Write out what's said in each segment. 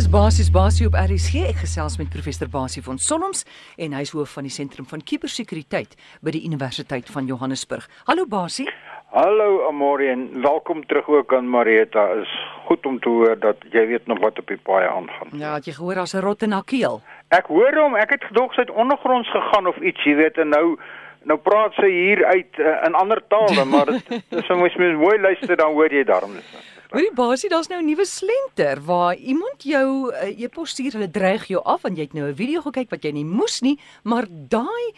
Is basies basie op RSG. Ek gesels met professor Basie van Solms en hy is hoof van die sentrum van kubersekuriteit by die Universiteit van Johannesburg. Hallo Basie. Hallo Amore en welkom terug ook aan Marieta. Is goed om te hoor dat jy weet nog wat op die paai aangaan. Ja, het jy gehoor as 'n rot in haar keel? Ek hoor hom, ek het gedog sy het ondergronds gegaan of iets, jy weet, en nou nou praat sy hier uit uh, in ander tale, maar dit is mens moet mooi luister dan hoor jy daarom dis. Hoorie Basie, daar's nou 'n nuwe slenter waar iemand jou uh, e-pos stuur, hulle dreig jou af want jy het nou 'n video gekyk wat jy nie moes nie, maar daai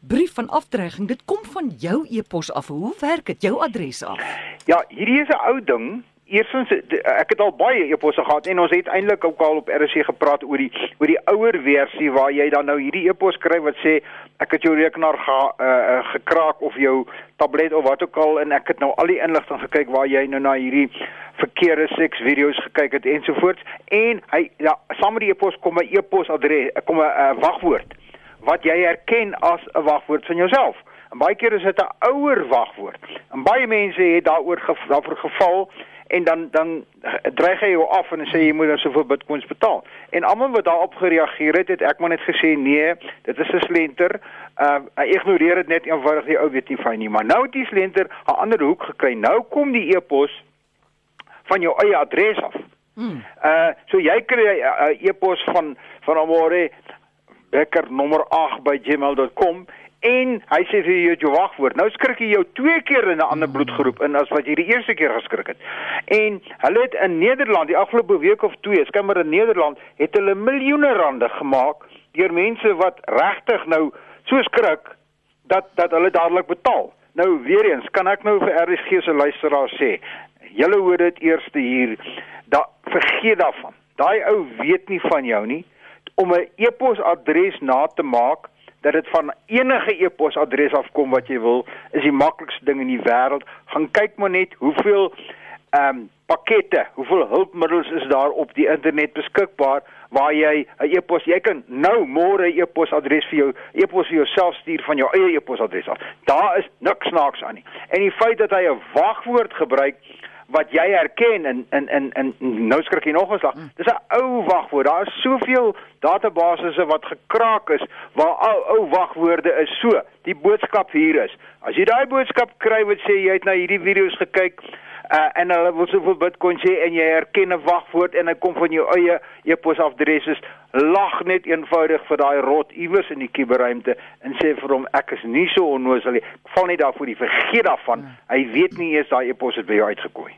brief van afdreiging, dit kom van jou e-pos af. Hoe werk dit? Jou adres af? Ja, hierdie is 'n ou ding. Eerstens ek het al baie eposse gehad en ons het eintlik ook al op RC gepraat oor die oor die ouer versie waar jy dan nou hierdie epos skryf wat sê ek het jou rekenaar ge, uh, gekraak of jou tablet of wat ook al en ek het nou al die inligting gekyk waar jy nou na hierdie verkeerde seks video's gekyk het ensovoorts en hy ja saam met die epos kom 'n epos adres kom 'n uh, wagwoord wat jy herken as 'n wagwoord van jouself. En baie keer is dit 'n ouer wagwoord. En baie mense het daaroor daarvoor geval en dan dan dreig hy jou af en sê jy moet dan soveel bitcoins betaal. En almal wat daarop gereageer het, het ek maar net gesê nee, dit is 'n slenter. Uh hy ignoreer dit net eenvoudig die ou weet nie van nie, maar nou het die slenter 'n ander hoek gekry. Nou kom die e-pos van jou eie adres af. Hmm. Uh so jy kry 'n uh, e-pos van van Amore bekker nommer 8 by gmail.com en hy sê vir jou jou wagwoord. Nou skrik jy jou twee keer in 'n ander bloedgroep in as wat jy die eerste keer geskrik het. En hulle het in Nederland die afgelope week of twee, skimmer in Nederland, het hulle miljoene rande gemaak deur mense wat regtig nou so skrik dat dat hulle dadelik betaal. Nou weer eens, kan ek nou vir RSG se luisteraars sê, julle hoor dit eers hier, da vergeet daarvan. Daai ou weet nie van jou nie om 'n e-posadres na te maak dat dit van enige e-posadres afkom wat jy wil, is die maklikste ding in die wêreld. Gaan kyk maar net hoeveel ehm um, pakkette, hoeveel hulpmiddels is daar op die internet beskikbaar waar jy 'n e-pos jy kan nou môre 'n e-posadres vir jou e-pos vir jouself stuur van jou eie e-posadres af. Daar is niks snaaks aan nie. En die feit dat hy 'n wagwoord gebruik wat jy herken in in in in nou skrik jy nog eens lag. Dis 'n ou wagwoord. Daar is soveel databasisse wat gekraak is waar ou ou wagwoorde is so. Die boodskap hier is. As jy daai boodskap kry wat sê jy het na hierdie video's gekyk uh, en hulle wil soveel Bitcoin sê en jy herken 'n wagwoord en hy kom van jou eie e-posadres, lag net eenvoudig vir daai rot iewers in die kuberruimte en sê vir hom ek is nie so onnoosel nie. Val net daarvoor die vergeet daarvan. Ja. Hy weet nie eers daai e-pos het by jou uitgekooi.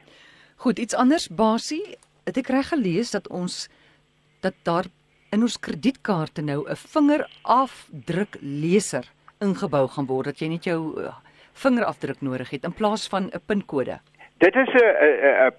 Goed, iets anders basie, het ek reg gelees dat ons dat daar in ons kredietkaarte nou 'n vingerafdrukleser ingebou gaan word dat jy net jou uh, vingerafdruk nodig het in plaas van 'n pinkode. Dit is 'n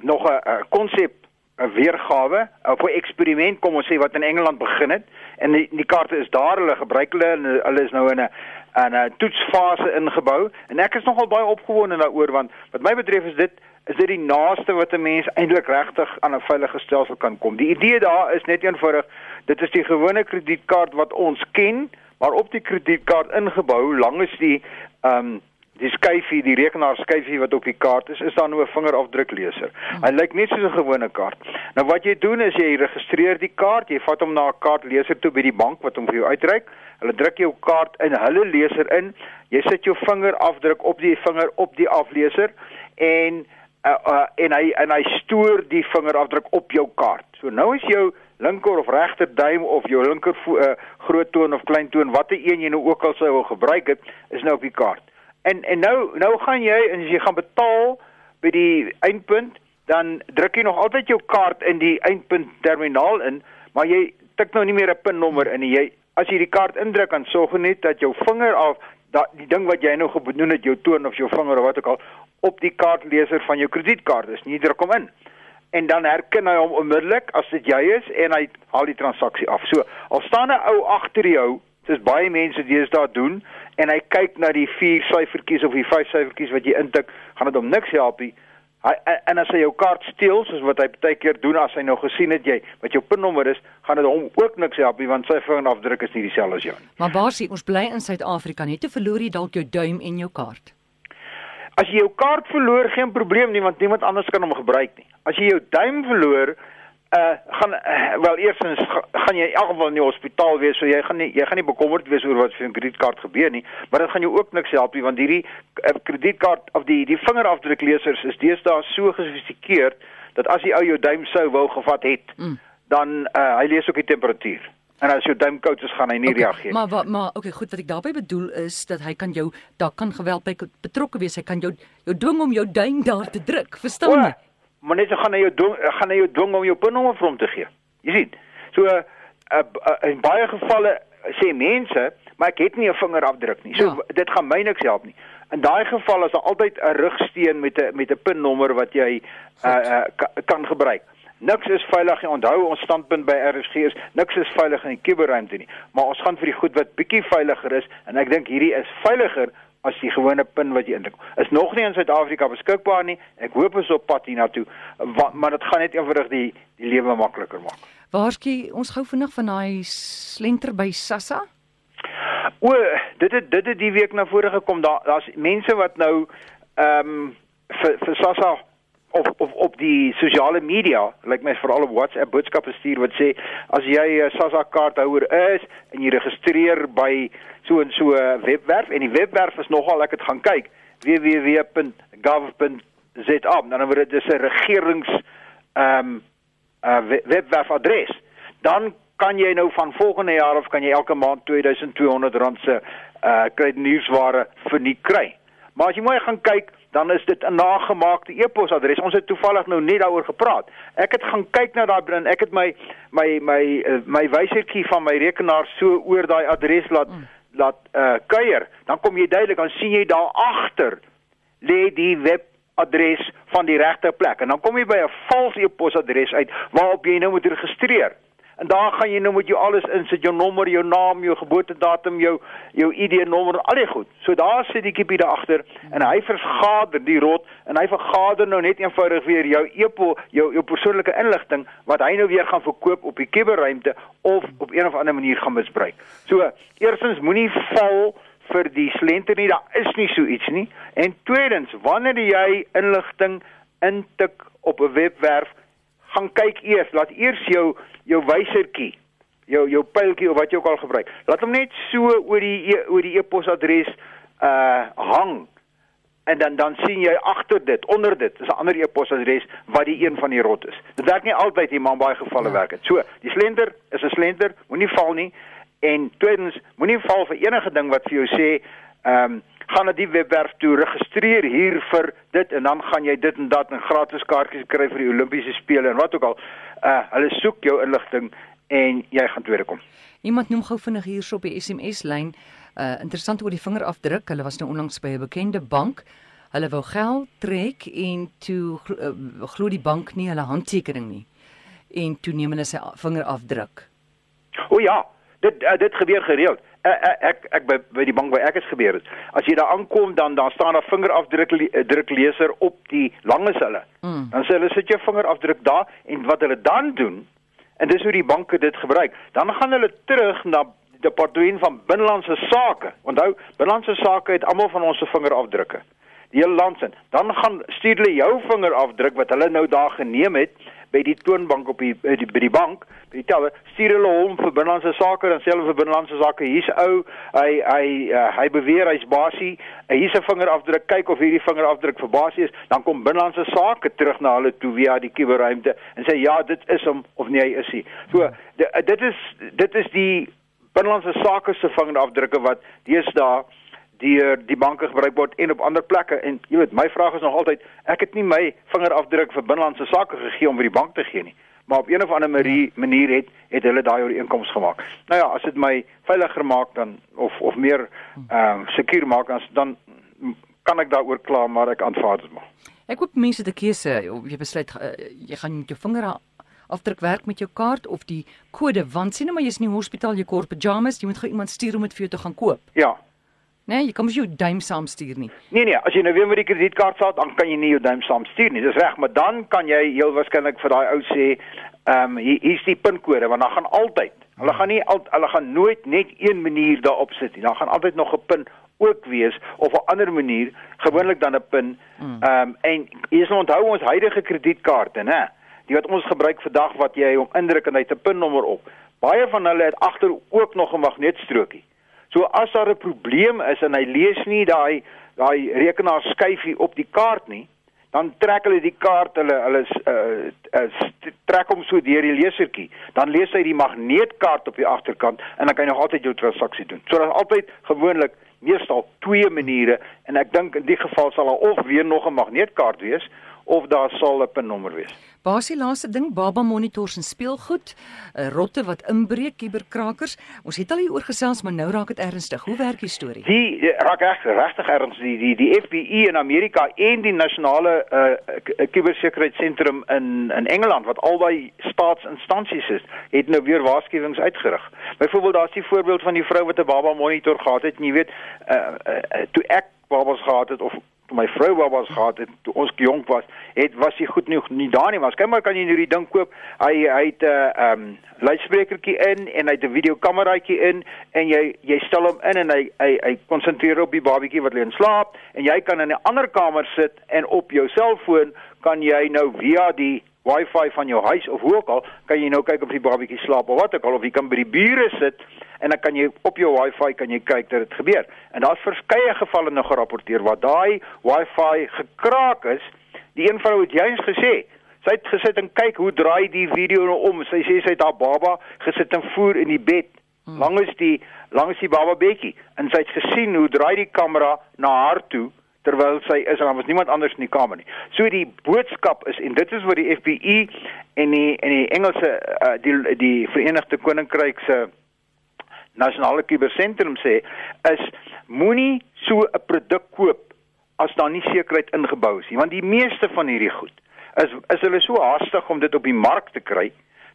nog 'n konsep 'n weergawe of 'n eksperiment kom ons sê wat in Engeland begin het en die, die kaarte is daar hulle gebruik hulle en hulle is nou in 'n 'n toetsfase ingebou en ek is nogal baie opgewonde daaroor want wat my betref is dit is dit die naaste wat 'n mens eintlik regtig aan 'n veilige stelsel kan kom. Die idee daar is net eenvoudig dit is die gewone kredietkaart wat ons ken maar op die kredietkaart ingebou langs die ehm um, die skyfie, die rekenaar skyfie wat op die kaart is, is daar nou 'n vingerafdrukleser. Hy lyk net soos 'n gewone kaart. Nou wat jy doen is jy registreer die kaart, jy vat hom na 'n kaartleser toe by die bank wat hom vir jou uitreik. Hulle druk jou kaart in hulle leser in. Jy sit jou vingerafdruk op die vinger op die afleser en uh, uh, en hy en hy stoor die vingerafdruk op jou kaart. So nou is jou linker of regter duim of jou linker uh, groot toon of klein toon, watter een jy nou ook al sou gebruik het, is nou op die kaart. En en nou nou gaan jy en as jy gaan betaal by die eindpunt, dan druk jy nog altyd jou kaart in die eindpunt terminaal in, maar jy tik nou nie meer 'n pinnommer in nie. Jy as jy die kaart indruk, dan sorg net dat jou vinger af dat die ding wat jy nou genoem het, jou toon of jou vinger of wat ook al op die kaartleser van jou kredietkaart is. Nie druk hom in. En dan herken hy hom onmiddellik as dit jy is en hy haal die transaksie af. So, al staan 'n ou agter jou, dis baie mense deesdae doen, en hy kyk na die vier syfertjies of die vyf syfertjies wat jy intik, gaan dit hom niks help nie. Hy en as hy jou kaart steel soos wat hy baie keer doen as hy nou gesien het jy wat jou pinnommer is, gaan dit hom ook niks help nie want sy vingerafdruk is nie dieselfde as jou nie. Maar baasie, ons bly in Suid-Afrika, net te verloor jy dalk jou duim en jou kaart. As jy jou kaart verloor, geen probleem nie want niemand anders kan hom gebruik nie. As jy jou duim verloor, uh gaan uh, wel eerstens ga, gaan jy in elk geval in die hospitaal wees so jy gaan nie jy gaan nie bekommerd wees oor wat vir 'n kredietkaart gebeur nie maar dit gaan jou ook niks help nie want hierdie uh, kredietkaart of die die vingerafdruklesers is deesdae so gesofistikeerd dat as jy ou jou duim sou wou gevat het mm. dan uh, hy lees ook die temperatuur. En as jou duim koud is gaan hy nie okay, reageer maar wat maar okay goed wat ek daarmee bedoel is dat hy kan jou daar kan geweld by betrokke wees hy kan jou jou dwing om jou duim daar te druk verstaan jy maar net so gaan hy jou dwing gaan hy jou dwing om jou pinnommer vir hom te gee. Jy sien. So uh, uh, in baie gevalle sê mense, maar ek het nie 'n vingerafdruk nie. So ja. dit gaan my niks help nie. In daai geval is daar altyd 'n rugsteen met 'n met 'n pinnommer wat jy uh, uh, kan gebruik. Niks is veilig nie. Onthou ons standpunt by RSG is niks is veilig in die kuberruimte nie. Maar ons gaan vir die goed wat bietjie veiliger is en ek dink hierdie is veiliger as die gewone pin wat jy indruk. Is nog nie in Suid-Afrika beskikbaar nie. Ek hoop is op pad hiernatoe, maar dit gaan net eenvoudig die die lewe makliker maak. Waarskynlik ons gou vinnig van daai slenter by Sassa? O, dit het dit het die week na vore gekom. Daar daar's mense wat nou ehm um, vir vir Sassa of of op die sosiale media, lyk like my veral op WhatsApp boodskappe stuur wat sê as jy 'n SASSA kaarthouer is en jy registreer by so en so 'n webwerf en die webwerf is nogal ek het gaan kyk www.gov.za. Dan word dit 'n regerings ehm um, uh, webwerfadres. Dan kan jy nou van volgende jaar of kan jy elke maand R2200 se uh kredietnuusware vir nie kry. Maar as jy mooi gaan kyk, dan is dit 'n nagemaakte e-posadres. Ons het toevallig nou net daaroor gepraat. Ek het gaan kyk na daai brin. Ek het my my my uh, my wysertjie van my rekenaar so oor daai adres laat mm laat uh, kuier, dan kom jy duidelik dan sien jy daar agter lê die webadres van die regte plek en dan kom jy by 'n vals e-posadres uit waarop jy nou moet registreer. En daar gaan jy nou met jou alles insit, jou nommer, jou naam, jou geboortedatum, jou jou ID-nommer, al die goed. So daar sit die kiepie daar agter en hy vergader die rot en hy vergader nou net eenvoudig weer jou e-pos, jou jou persoonlike inligting wat hy nou weer gaan verkoop op die kuberruimte of op een of ander manier gaan misbruik. So, eerstens moenie val vir die slenter nie, daar is nie so iets nie. En tweedens, wanneer jy inligting intik op 'n webwerf, gaan kyk eers, laat eers jou jou wysertjie, jou jou pyltjie of wat jy ook al gebruik. Laat hom net so oor die e, oor die e-posadres uh hang. En dan dan sien jy agter dit, onder dit, is 'n ander e-posadres wat die een van die rot is. Dit werk nie altyd nie, maar baie gevalle ja. werk dit. So, die slender is 'n slender, moenie val nie. En tweedens, moenie val vir enige ding wat vir jou sê, ehm um, gaan na die webwerf toe registreer hier vir dit en dan gaan jy dit en dat en gratis kaartjies kry vir die Olimpiese spele en wat ook al. Uh hulle soek jou inligting en jy gaan tweede kom. Iemand noem gou vinnig hierso op die SMS lyn uh interessant oor die vingerafdruk. Hulle was nou onlangs by 'n bekende bank. Hulle wou geld trek en toe uh, glo die bank nie hulle handtekening nie. En toe neem hulle sy vingerafdruk. O ja, dit uh, dit gebeur gereeld ek ek, ek by, by die bank waar ek het gebeur het. As jy daar aankom dan dan staan 'n vingerafdruk eh, drukleser op die langes hulle. Mm. Dan sê hulle sit jou vingerafdruk daar en wat hulle dan doen en dis hoe die banke dit gebruik. Dan gaan hulle terug na die departement van binnelandse sake. Onthou, binnelandse sake het almal van ons se vingerafdrukke. Die hele land se. Dan gaan stuur hulle jou vingerafdruk wat hulle nou daar geneem het by die toonbank op die by die, by die bank, by die teller, stuur hulle hom vir binnelandse sake sê hulle vir binnelandse sake, hier's ou, hy hy uh, hy beweer hy's basie, uh, hier's 'n vingerafdruk, kyk of hierdie vingerafdruk vir basie is, dan kom binnelandse sake terug na hulle toe via die kuberruimte en sê ja, dit is hom of nee, hy is hy. So dit is dit is die binnelandse sake se vingerafdrukke wat deesdae deur die banke gebruik word en op ander plekke. En jy weet my vraag is nog altyd ek het nie my vingerafdruk vir binnelandse sake gegee om vir die bank te gee nie maar op een of ander manier, manier het het hulle daai ooreenkoms gemaak. Nou ja as dit my veiliger maak dan of of meer ehm uh, seker maak as dan kan ek daaroor kla maar ek aanvaar dit maar. Ek hoop mense te keuse jy besluit uh, jy gaan jou vinger afdruk werk met jou kaart of die kode want sien nou maar jy's in die hospitaal jy kort pyjamas jy moet gou iemand stuur om dit vir jou te gaan koop. Ja Nee, jy kan mos jou duim saam stuur nie. Nee nee, as jy nou weer met die kredietkaart saad, dan kan jy nie jou duim saam stuur nie. Dis reg, maar dan kan jy heel waarskynlik vir daai ou sê, ehm um, hier hier's die pinkode want dan gaan altyd. Hulle gaan nie al hulle gaan nooit net een manier daarop sit nie. Dan gaan altyd nog 'n pin ook wees of 'n ander manier, gewoonlik dan 'n pin. Hmm. Ehm um, en jy sal onthou ons huidige kredietkaarte, né? die wat ons gebruik vandag wat jy hom indruk en hy het 'n pinnommer op. Baie van hulle het agter ook nog 'n magneetstrokie. So as daar 'n probleem is en hy lees nie daai daai rekenaar skyfie op die kaart nie, dan trek hulle die kaart, hulle hulle uh, uh, trek hom so deur die lesertjie. Dan lees hy die magneetkaart op die agterkant en dan kan jy nog altyd jou transaksie doen. So daar's altyd gewoonlik meestal twee maniere en ek dink in die geval sal daar of weer nog 'n magneetkaart wees of daar sal 'n pinnommer wees. Basie laaste ding, baba monitors en speelgoed, uh, rotte wat inbreek, kuberkrakers. Ons het al hier oor gesels, maar nou raak dit ernstig. Hoe werk die storie? Die, raak reg regtig ernstig. Die, die die FBI in Amerika en die nasionale uh kubersekuriteit-sentrum in in Engeland wat albei staatsinstansies is, het nou weer waarskuwings uitgerig. Byvoorbeeld daar's die voorbeeld van die vrou wat 'n baba monitor gehad het en jy weet, uh, uh toe ek babas gehad het of my vrou babas gehad het toe ons jonk was, het was hy goed nie nie daar nie was. Kyk maar kan jy nou die ding koop. Hy hy het 'n uh, ehm um, luidsprekertjie in en hy het 'n videokameraatjie in en jy jy stel hom in en hy hy hy konsentreer op die babatjie wat lê en slaap en jy kan in 'n ander kamer sit en op jou selfoon kan jy nou via die wifi van jou huis of hoe ook al kan jy nou kyk of die babatjie slaap of wat ook al of jy kan by die bure sit en dan kan jy op jou wifi kan jy kyk dat dit gebeur. En daar's verskeie gevalle nou gerapporteer waar daai wifi gekraak is. Die een vrou het juist gesê sy het gesit en kyk hoe draai die video nou om. Sy sê sy het haar baba gesit en voer in die bed hmm. langs die langs die baba bedjie en sy het gesien hoe draai die kamera na haar toe terwyl sy is en daar was niemand anders in die kamer nie. So die boodskap is en dit is wat die FBI en die en die Engelse uh, die die Verenigde Koninkryk se nasionale kubersentrum sê is moenie so 'n produk koop as daar nie sekerheid ingebou is nie want die meeste van hierdie goed is is hulle so haastig om dit op die mark te kry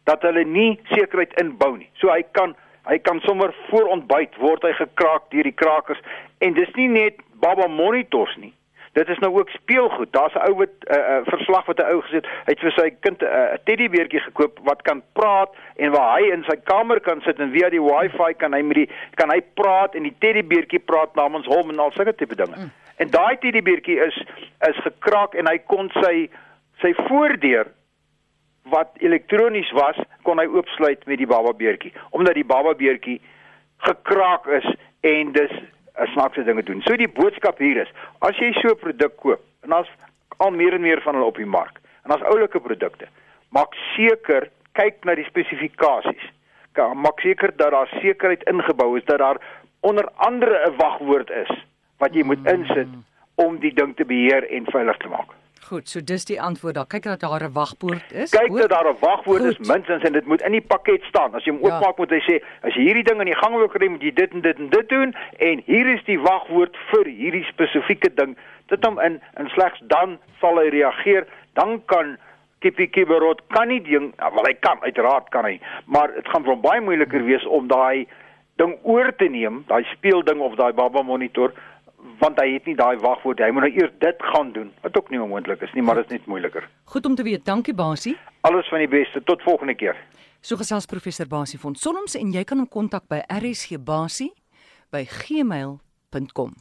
dat hulle nie sekerheid inbou nie. So hy kan hy kan sommer voor ontbyt word hy gekraak deur die krakers en dis nie net baba monitors nie. Dit is nou ook speelgoed. Daar's 'n ou wat 'n uh, uh, verslag wat 'n ou gesit, hy het vir sy kind 'n uh, teddybeertjie gekoop wat kan praat en waar hy in sy kamer kan sit en via die wifi kan hy met die kan hy praat en die teddybeertjie praat namens hom en al sulke tipe dinge. Mm. En daai teddybeertjie is is gekraak en hy kon sy sy voordeur wat elektronies was, kon hy oopsluit met die baba beertjie omdat die baba beertjie gekraak is en dis snaakse dinge doen. So die boodskap hier is, as jy so 'n produk koop en as al meer en meer van hulle op die mark en as oulike produkte, maak seker kyk na die spesifikasies. Maak seker dat daar sekerheid ingebou is dat daar onder andere 'n wagwoord is wat jy moet insit om die ding te beheer en veilig te maak. Goed, so dis die antwoord daar. Kyk dat daar 'n wagwoord is. Kyk dat daar 'n wagwoord is minstens en dit moet in die pakket staan. As jy hom oopmaak ja. moet hy sê as jy hierdie ding in die gang wil kry, moet jy dit en dit en dit doen en hier is die wagwoord vir hierdie spesifieke ding. Dit hom in en slegs dan sal hy reageer. Dan kan Kippie Kiberot kan nie ding, wel hy kan uiteraard kan hy, maar dit gaan vir baie moeiliker wees om daai ding oor te neem, daai speelding of daai baba monitor want hy het nie daai wagwoord hy moet nou eers dit gaan doen wat ook nie onmoontlik is nie maar dit is net moeiliker. Goed om te weet. Dankie basie. Alles van die beste. Tot volgende keer. So gesels professor basie van Sonnoms en jy kan hom kontak by rsgbasie by gmail.com